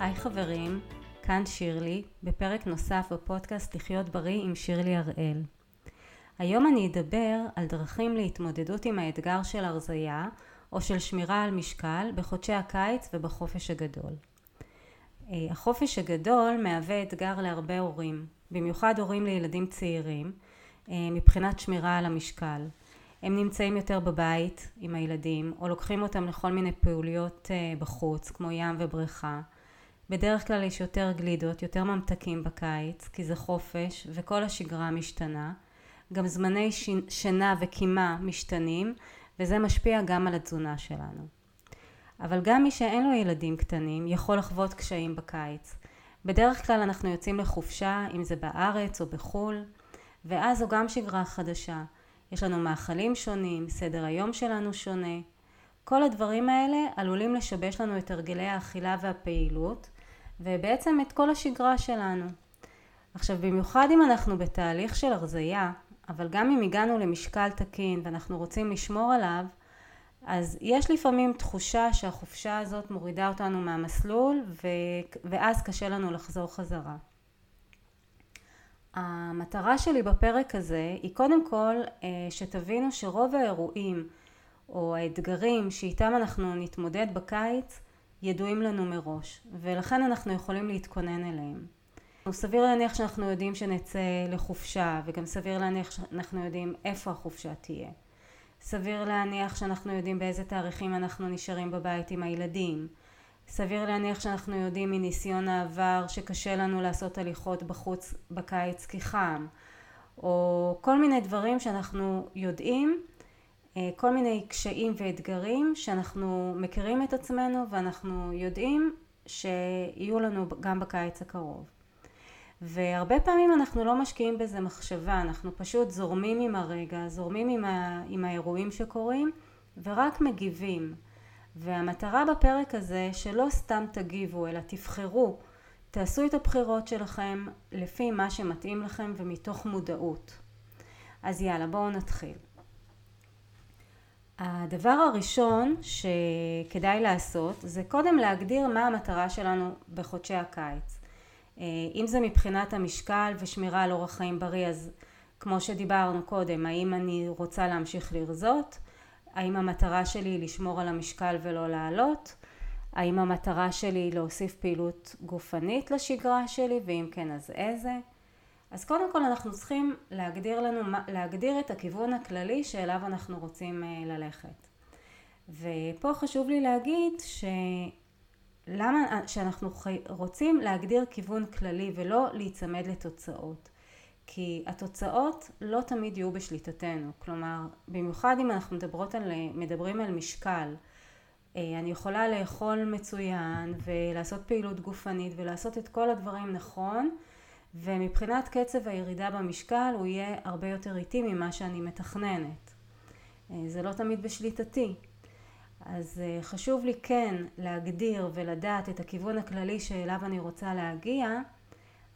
היי חברים, כאן שירלי, בפרק נוסף בפודקאסט לחיות בריא עם שירלי הראל. היום אני אדבר על דרכים להתמודדות עם האתגר של הרזייה או של שמירה על משקל בחודשי הקיץ ובחופש הגדול. אה, החופש הגדול מהווה אתגר להרבה הורים, במיוחד הורים לילדים צעירים, אה, מבחינת שמירה על המשקל. הם נמצאים יותר בבית עם הילדים, או לוקחים אותם לכל מיני פעוליות אה, בחוץ, כמו ים ובריכה. בדרך כלל יש יותר גלידות, יותר ממתקים בקיץ, כי זה חופש וכל השגרה משתנה. גם זמני שינה וקימה משתנים, וזה משפיע גם על התזונה שלנו. אבל גם מי שאין לו ילדים קטנים יכול לחוות קשיים בקיץ. בדרך כלל אנחנו יוצאים לחופשה, אם זה בארץ או בחו"ל, ואז זו גם שגרה חדשה. יש לנו מאכלים שונים, סדר היום שלנו שונה. כל הדברים האלה עלולים לשבש לנו את הרגלי האכילה והפעילות, ובעצם את כל השגרה שלנו. עכשיו במיוחד אם אנחנו בתהליך של הרזייה, אבל גם אם הגענו למשקל תקין ואנחנו רוצים לשמור עליו, אז יש לפעמים תחושה שהחופשה הזאת מורידה אותנו מהמסלול ו... ואז קשה לנו לחזור חזרה. המטרה שלי בפרק הזה היא קודם כל אה, שתבינו שרוב האירועים או האתגרים שאיתם אנחנו נתמודד בקיץ ידועים לנו מראש ולכן אנחנו יכולים להתכונן אליהם. סביר להניח שאנחנו יודעים שנצא לחופשה וגם סביר להניח שאנחנו יודעים איפה החופשה תהיה. סביר להניח שאנחנו יודעים באיזה תאריכים אנחנו נשארים בבית עם הילדים. סביר להניח שאנחנו יודעים מניסיון העבר שקשה לנו לעשות הליכות בחוץ בקיץ כי חם או כל מיני דברים שאנחנו יודעים כל מיני קשיים ואתגרים שאנחנו מכירים את עצמנו ואנחנו יודעים שיהיו לנו גם בקיץ הקרוב. והרבה פעמים אנחנו לא משקיעים בזה מחשבה, אנחנו פשוט זורמים עם הרגע, זורמים עם, ה, עם האירועים שקורים ורק מגיבים. והמטרה בפרק הזה שלא סתם תגיבו אלא תבחרו, תעשו את הבחירות שלכם לפי מה שמתאים לכם ומתוך מודעות. אז יאללה בואו נתחיל. הדבר הראשון שכדאי לעשות זה קודם להגדיר מה המטרה שלנו בחודשי הקיץ. אה, אם זה מבחינת המשקל ושמירה על אורח חיים בריא אז כמו שדיברנו קודם האם אני רוצה להמשיך לרזות? האם המטרה שלי היא לשמור על המשקל ולא לעלות? האם המטרה שלי היא להוסיף פעילות גופנית לשגרה שלי? ואם כן אז איזה אז קודם כל אנחנו צריכים להגדיר לנו, להגדיר את הכיוון הכללי שאליו אנחנו רוצים אה, ללכת. ופה חשוב לי להגיד שלמה שאנחנו רוצים להגדיר כיוון כללי ולא להיצמד לתוצאות. כי התוצאות לא תמיד יהיו בשליטתנו. כלומר, במיוחד אם אנחנו מדברות על, מדברים על משקל, אה, אני יכולה לאכול מצוין ולעשות פעילות גופנית ולעשות את כל הדברים נכון, ומבחינת קצב הירידה במשקל הוא יהיה הרבה יותר איטי ממה שאני מתכננת. אה, זה לא תמיד בשליטתי. אז אה, חשוב לי כן להגדיר ולדעת את הכיוון הכללי שאליו אני רוצה להגיע,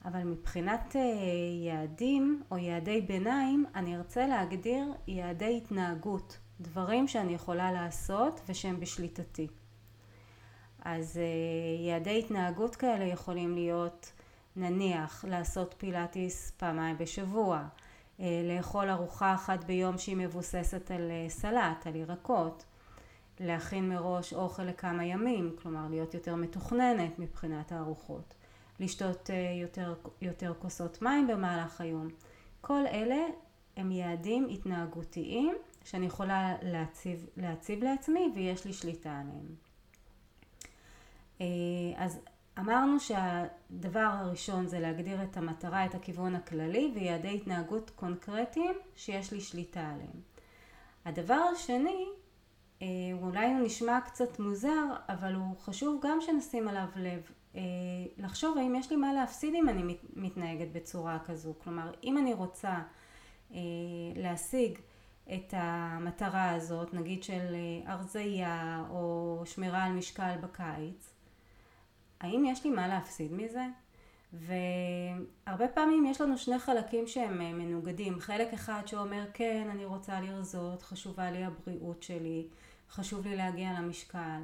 אבל מבחינת אה, יעדים או יעדי ביניים אני ארצה להגדיר יעדי התנהגות, דברים שאני יכולה לעשות ושהם בשליטתי. אז יעדי התנהגות כאלה יכולים להיות נניח לעשות פילאטיס פעמיים בשבוע, אה, לאכול ארוחה אחת ביום שהיא מבוססת על אה, סלט, על ירקות, להכין מראש אוכל לכמה ימים, כלומר להיות יותר מתוכננת מבחינת הארוחות, לשתות אה, יותר, יותר כוסות מים במהלך היום. כל אלה הם יעדים התנהגותיים שאני יכולה להציב, להציב לעצמי ויש לי שליטה עליהם. אז אמרנו שהדבר הראשון זה להגדיר את המטרה, את הכיוון הכללי ויעדי התנהגות קונקרטיים שיש לי שליטה עליהם. הדבר השני, אה, אולי הוא נשמע קצת מוזר, אבל הוא חשוב גם שנשים עליו לב. אה, לחשוב האם יש לי מה להפסיד אם אני מתנהגת בצורה כזו. כלומר, אם אני רוצה אה, להשיג את המטרה הזאת, נגיד של הרזייה או שמירה על משקל בקיץ, האם יש לי מה להפסיד מזה? והרבה פעמים יש לנו שני חלקים שהם אה, מנוגדים. חלק אחד שאומר כן, אני רוצה לרזות, חשובה לי הבריאות שלי, חשוב לי להגיע למשקל.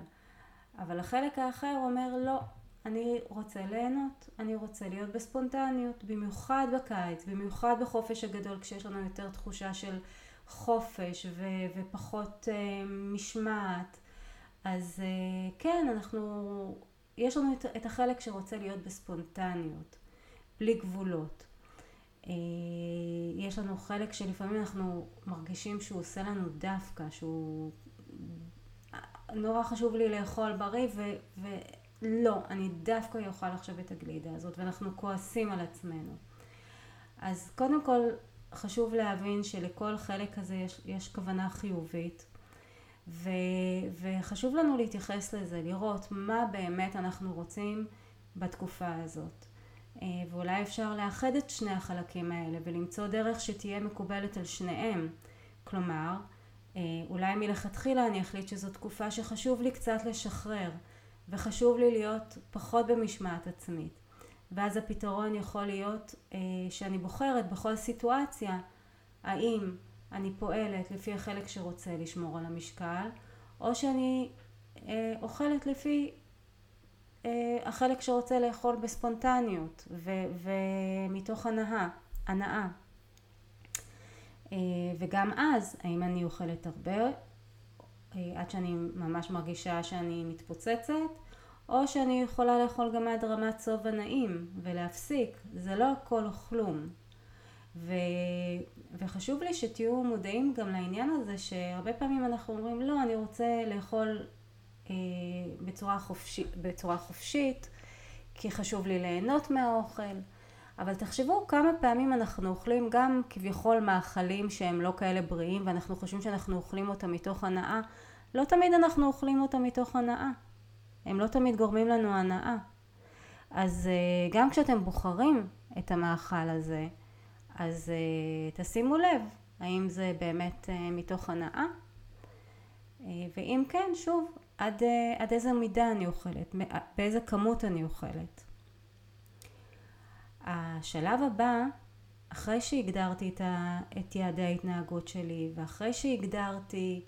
אבל החלק האחר אומר לא, אני רוצה ליהנות, אני רוצה להיות בספונטניות, במיוחד בקיץ, במיוחד בחופש הגדול כשיש לנו יותר תחושה של חופש ו- ופחות uh, משמעת. אז uh, כן, אנחנו, יש לנו את, את החלק שרוצה להיות בספונטניות, בלי גבולות. Uh, יש לנו חלק שלפעמים אנחנו מרגישים שהוא עושה לנו דווקא, שהוא נורא חשוב לי לאכול בריא ו... ולא, אני דווקא אוכל עכשיו את הגלידה הזאת ואנחנו כועסים על עצמנו. אז קודם כל חשוב להבין שלכל חלק כזה יש, יש כוונה חיובית ו, וחשוב לנו להתייחס לזה, לראות מה באמת אנחנו רוצים בתקופה הזאת. אה, ואולי אפשר לאחד את שני החלקים האלה ולמצוא דרך שתהיה מקובלת על שניהם. כלומר, אה, אולי מלכתחילה אני אחליט שזו תקופה שחשוב לי קצת לשחרר וחשוב לי להיות פחות במשמעת עצמית ואז הפתרון יכול להיות אה, שאני בוחרת בכל סיטואציה האם אני פועלת לפי החלק שרוצה לשמור על המשקל או שאני אה, אוכלת לפי החלק שרוצה לאכול בספונטניות ומתוך הנאה, הנאה. אה, וגם אז, האם אני אוכלת הרבה אה, עד שאני ממש מרגישה שאני מתפוצצת, או שאני יכולה לאכול גם עד רמת סוב הנעים ולהפסיק, זה לא הכל או כלום. ו... וחשוב לי שתהיו מודעים גם לעניין הזה שהרבה פעמים אנחנו אומרים לא, אני רוצה לאכול אה, בצורה, חופשי, בצורה חופשית כי חשוב לי ליהנות מהאוכל אבל תחשבו כמה פעמים אנחנו אוכלים גם כביכול מאכלים שהם לא כאלה בריאים ואנחנו חושבים שאנחנו אוכלים אותם מתוך הנאה. לא תמיד אנחנו אוכלים אותם מתוך הנאה. הם לא תמיד גורמים לנו הנאה. אז אה, גם כשאתם בוחרים את המאכל הזה, אז אה, תשימו לב האם זה באמת אה, מתוך הנאה. ואם כן, שוב, עד, עד איזה מידה אני אוכלת, באיזה כמות אני אוכלת. השלב הבא, אחרי שהגדרתי את, ה, את יעדי ההתנהגות שלי ואחרי שהגדרתי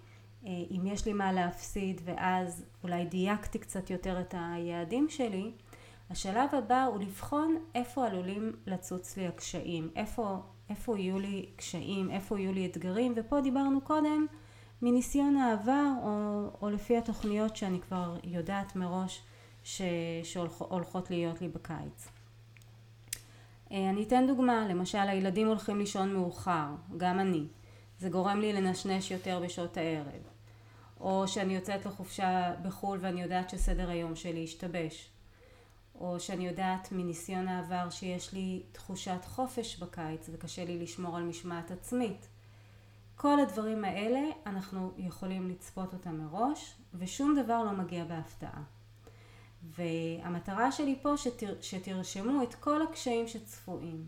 אה, אם יש לי מה להפסיד ואז אולי דייקתי קצת יותר את היעדים שלי, השלב הבא הוא לבחון איפה עלולים לצוץ לי הקשיים, איפה, איפה יהיו לי קשיים, איפה יהיו לי אתגרים, ופה דיברנו קודם מניסיון העבר או, או לפי התוכניות שאני כבר יודעת מראש ש, שהולכות להיות לי בקיץ. אה, אני אתן דוגמה, למשל הילדים הולכים לישון מאוחר, גם אני. זה גורם לי לנשנש יותר בשעות הערב. או שאני יוצאת לחופשה בחו"ל ואני יודעת שסדר היום שלי השתבש. או שאני יודעת מניסיון העבר שיש לי תחושת חופש בקיץ וקשה לי לשמור על משמעת עצמית. כל הדברים האלה אנחנו יכולים לצפות אותם מראש ושום דבר לא מגיע בהפתעה. והמטרה שלי פה שתר, שתרשמו את כל הקשיים שצפויים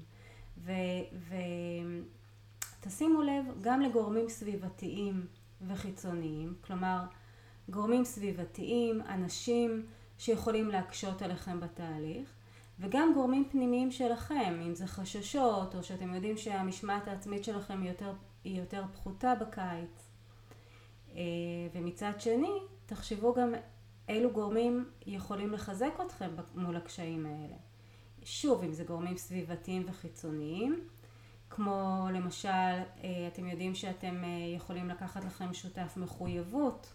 ותשימו לב גם לגורמים סביבתיים וחיצוניים, כלומר גורמים סביבתיים, אנשים שיכולים להקשות עליכם בתהליך וגם גורמים פנימיים שלכם, אם זה חששות או שאתם יודעים שהמשמעת העצמית שלכם היא יותר, היא יותר פחותה בקיץ אה, ומצד שני תחשבו גם אילו גורמים יכולים לחזק אתכם מול הקשיים האלה. שוב, אם זה גורמים סביבתיים וחיצוניים, כמו למשל, אה, אתם יודעים שאתם אה, יכולים לקחת לכם שותף מחויבות,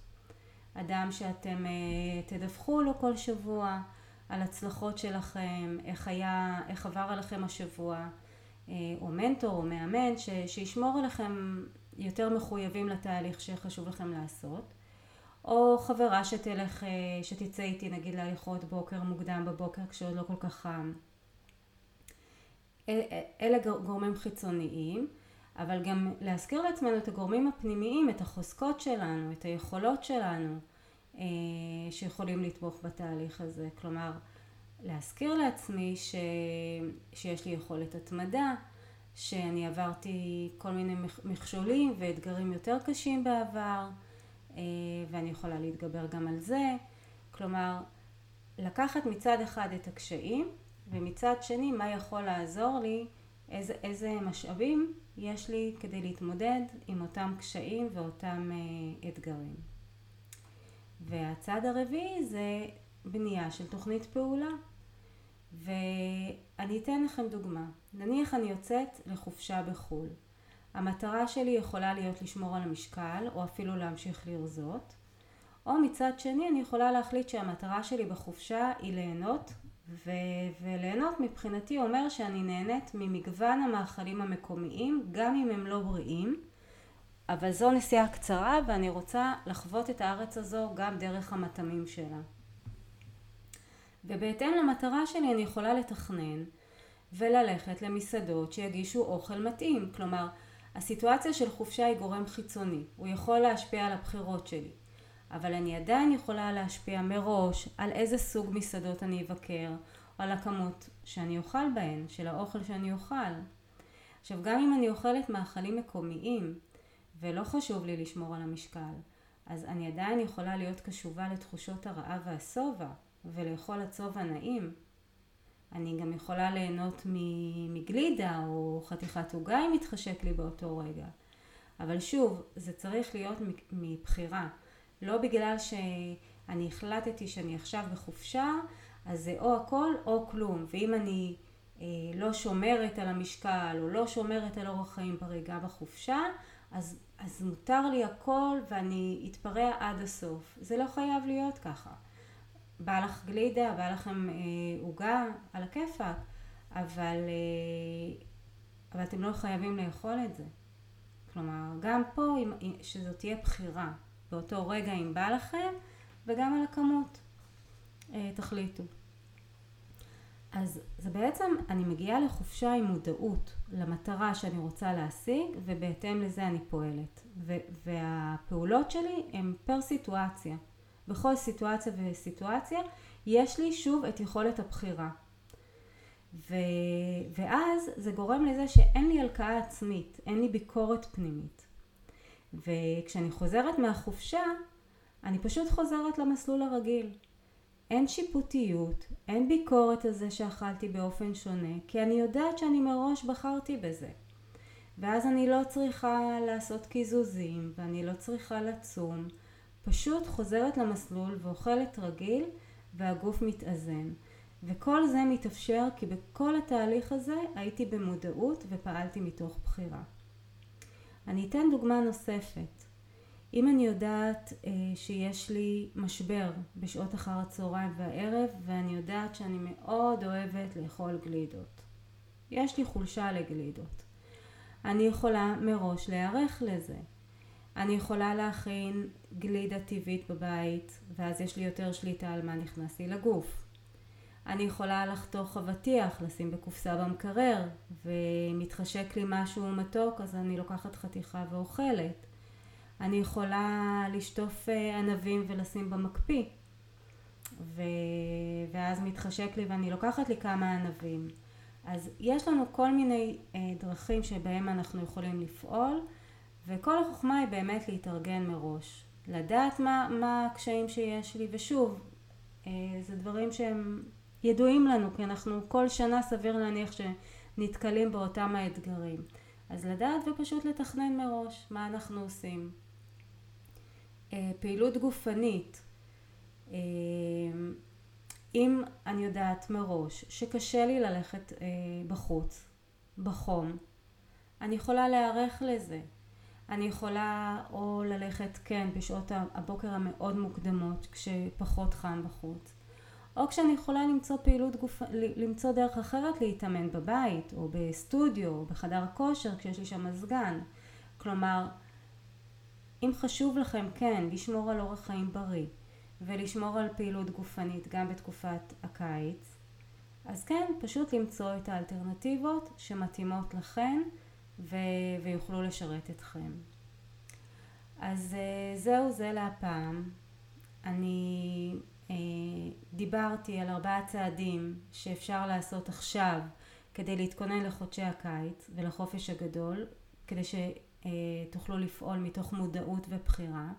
אדם שאתם אה, תדווחו לו כל שבוע על הצלחות שלכם, איך היה, איך עבר עליכם השבוע, או מנטור או מאמן ש, שישמור עליכם יותר מחויבים לתהליך שחשוב לכם לעשות. או חברה שתלך, אה, שתצא איתי נגיד להליכות בוקר מוקדם בבוקר כשעוד לא כל כך חם. אלה גורמים חיצוניים, אבל גם להזכיר לעצמנו את הגורמים הפנימיים, את החוזקות שלנו, את היכולות שלנו, אה, שיכולים לתמוך בתהליך הזה. כלומר, להזכיר לעצמי ש... שיש לי יכולת התמדה, שאני עברתי כל מיני מכשולים ואתגרים יותר קשים בעבר, אה, ואני יכולה להתגבר גם על זה. כלומר, לקחת מצד אחד את הקשיים ומצד שני מה יכול לעזור לי, איזה, איזה משאבים יש לי כדי להתמודד עם אותם קשיים ואותם אה, אתגרים. והצעד הרביעי זה בנייה של תוכנית פעולה. אני אתן לכם דוגמה. נניח אני יוצאת לחופשה בחו"ל. המטרה שלי יכולה להיות לשמור על המשקל, או אפילו להמשיך לרזות. או מצד שני אני יכולה להחליט שהמטרה שלי בחופשה היא ליהנות, ו- וליהנות מבחינתי אומר שאני נהנית ממגוון המאכלים המקומיים, גם אם הם לא בריאים, אבל זו נסיעה קצרה ואני רוצה לחוות את הארץ הזו גם דרך המטעמים שלה. ובהתאם למטרה שלי אני יכולה לתכנן וללכת למסעדות שיגישו אוכל מתאים. כלומר, הסיטואציה של חופשה היא גורם חיצוני, הוא יכול להשפיע על הבחירות שלי. אבל אני עדיין יכולה להשפיע מראש על איזה סוג מסעדות אני אבקר, או על הכמות שאני אוכל בהן, של האוכל שאני אוכל. עכשיו, גם אם אני אוכלת מאכלים מקומיים, ולא חשוב לי לשמור על המשקל, אז אני עדיין יכולה להיות קשובה לתחושות הרעב והשובע, ולאכול הצובע נעים. אני גם יכולה ליהנות מגלידה או חתיכת עוגה אם מתחשק לי באותו רגע. אבל שוב, זה צריך להיות מבחירה. לא בגלל שאני החלטתי שאני עכשיו בחופשה, אז זה או הכל או כלום. ואם אני אה, לא שומרת על המשקל או לא שומרת על אורח חיים ברגע בחופשה, אז, אז מותר לי הכל ואני אתפרע עד הסוף. זה לא חייב להיות ככה. בא לך גלידה, בא לכם אה, עוגה, אה, על הכיפאק, אבל, אה, אבל אתם לא חייבים לאכול את זה. כלומר, גם פה שזאת תהיה בחירה. באותו רגע אם בא לכם, וגם על הכמות. אה, תחליטו. אז זה בעצם, אני מגיעה לחופשה עם מודעות למטרה שאני רוצה להשיג, ובהתאם לזה אני פועלת. והפעולות שלי הן פר סיטואציה. בכל סיטואציה וסיטואציה יש לי שוב את יכולת הבחירה. ו... ואז זה גורם לזה שאין לי הלקאה עצמית, אין לי ביקורת פנימית. וכשאני חוזרת מהחופשה, אני פשוט חוזרת למסלול הרגיל. אין שיפוטיות, אין ביקורת על זה שאכלתי באופן שונה, כי אני יודעת שאני מראש בחרתי בזה. ואז אני לא צריכה לעשות קיזוזים, ואני לא צריכה לצום, פשוט חוזרת למסלול ואוכלת רגיל, והגוף מתאזן. וכל זה מתאפשר כי בכל התהליך הזה הייתי במודעות ופעלתי מתוך בחירה. אני אתן דוגמה נוספת. אם אני יודעת אה, שיש לי משבר בשעות אחר הצהריים והערב ואני יודעת שאני מאוד אוהבת לאכול גלידות. יש לי חולשה לגלידות. אני יכולה מראש להיערך לזה. אני יכולה להכין גלידה טבעית בבית ואז יש לי יותר שליטה על מה נכנס לי לגוף. אני יכולה לחתוך אבטיח, לשים בקופסה במקרר, ומתחשק לי משהו מתוק אז אני לוקחת חתיכה ואוכלת. אני יכולה לשטוף אה, ענבים ולשים במקפיא, ו... ואז מתחשק לי ואני לוקחת לי כמה ענבים. אז יש לנו כל מיני אה, דרכים שבהם אנחנו יכולים לפעול, וכל החוכמה היא באמת להתארגן מראש. לדעת מה, מה הקשיים שיש לי, ושוב, אה, זה דברים שהם ידועים לנו, כי אנחנו כל שנה סביר להניח שנתקלים באותם האתגרים. אז לדעת ופשוט לתכנן מראש מה אנחנו עושים. אה, פעילות גופנית, אה, אם אני יודעת מראש שקשה לי ללכת אה, בחוץ, בחום, אני יכולה להיערך לזה. אני יכולה או ללכת כן בשעות הבוקר המאוד מוקדמות כשפחות חם בחוץ או כשאני יכולה למצוא פעילות גוף... למצוא דרך אחרת להתאמן בבית, או בסטודיו, או בחדר כושר, כשיש לי שם מזגן. כלומר, אם חשוב לכם, כן, לשמור על אורח חיים בריא, ולשמור על פעילות גופנית גם בתקופת הקיץ, אז כן, פשוט למצוא את האלטרנטיבות שמתאימות לכם ו... ויוכלו לשרת אתכם. אז אה, זהו זה להפעם. אני אה, דיברתי על ארבעה צעדים שאפשר לעשות עכשיו כדי להתכונן לחודשי הקיץ ולחופש הגדול, כדי שתוכלו לפעול מתוך מודעות ובחירה.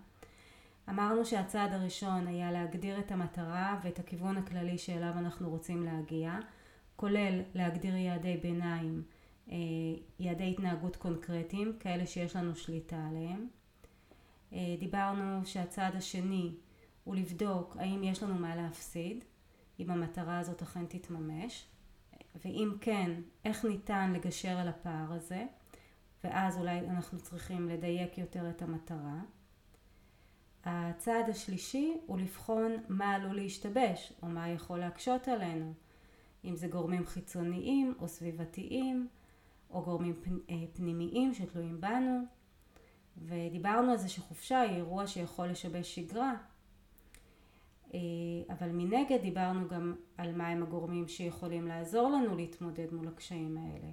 אמרנו שהצעד הראשון היה להגדיר את המטרה ואת הכיוון הכללי שאליו אנחנו רוצים להגיע, כולל להגדיר יעדי ביניים, אה, יעדי התנהגות קונקרטיים, כאלה שיש לנו שליטה עליהם. אה, דיברנו שהצעד השני ולבדוק האם יש לנו מה להפסיד, אם המטרה הזאת אכן תתממש. ואם כן, איך ניתן לגשר על הפער הזה, ואז אולי אנחנו צריכים לדייק יותר את המטרה. הצעד השלישי הוא לבחון מה עלול להשתבש או מה יכול להקשות עלינו, אם זה גורמים חיצוניים או סביבתיים או גורמים אה, פנימיים שתלויים בנו. ודיברנו על זה שחופשה היא אירוע שיכול לשבש שגרה. אה, אבל מנגד דיברנו גם על מהם הגורמים שיכולים לעזור לנו להתמודד מול הקשיים האלה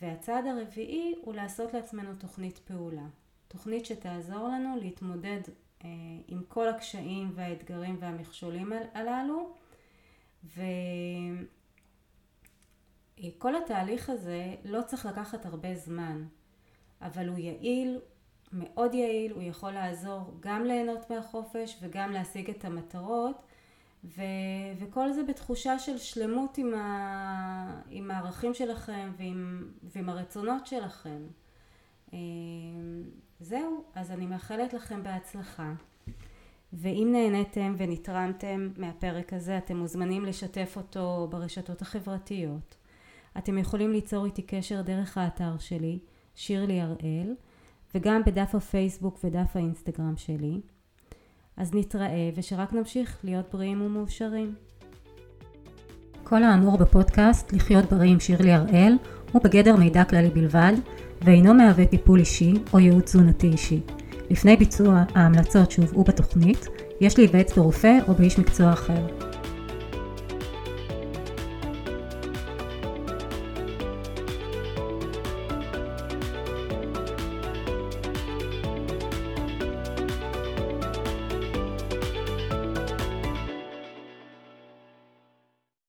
והצעד הרביעי הוא לעשות לעצמנו תוכנית פעולה. תוכנית שתעזור לנו להתמודד אה, עם כל הקשיים והאתגרים והמכשולים הללו וכל התהליך הזה לא צריך לקחת הרבה זמן אבל הוא יעיל, מאוד יעיל, הוא יכול לעזור גם ליהנות מהחופש וגם להשיג את המטרות ו, וכל זה בתחושה של שלמות עם, ה, עם הערכים שלכם ועם, ועם הרצונות שלכם. אה, זהו, אז אני מאחלת לכם בהצלחה. ואם נהניתם ונתרמתם מהפרק הזה, אתם מוזמנים לשתף אותו ברשתות החברתיות. אתם יכולים ליצור איתי קשר דרך האתר שלי, שירלי הראל, וגם בדף הפייסבוק ודף האינסטגרם שלי. אז נתראה ושרק נמשיך להיות בריאים ומאושרים. כל האמור בפודקאסט לחיות בריא עם שירלי הראל הוא בגדר מידע כללי בלבד ואינו מהווה טיפול אישי או ייעוץ תזונתי אישי. לפני ביצוע ההמלצות שהובאו בתוכנית, יש להיוועץ ברופא או באיש מקצוע אחר.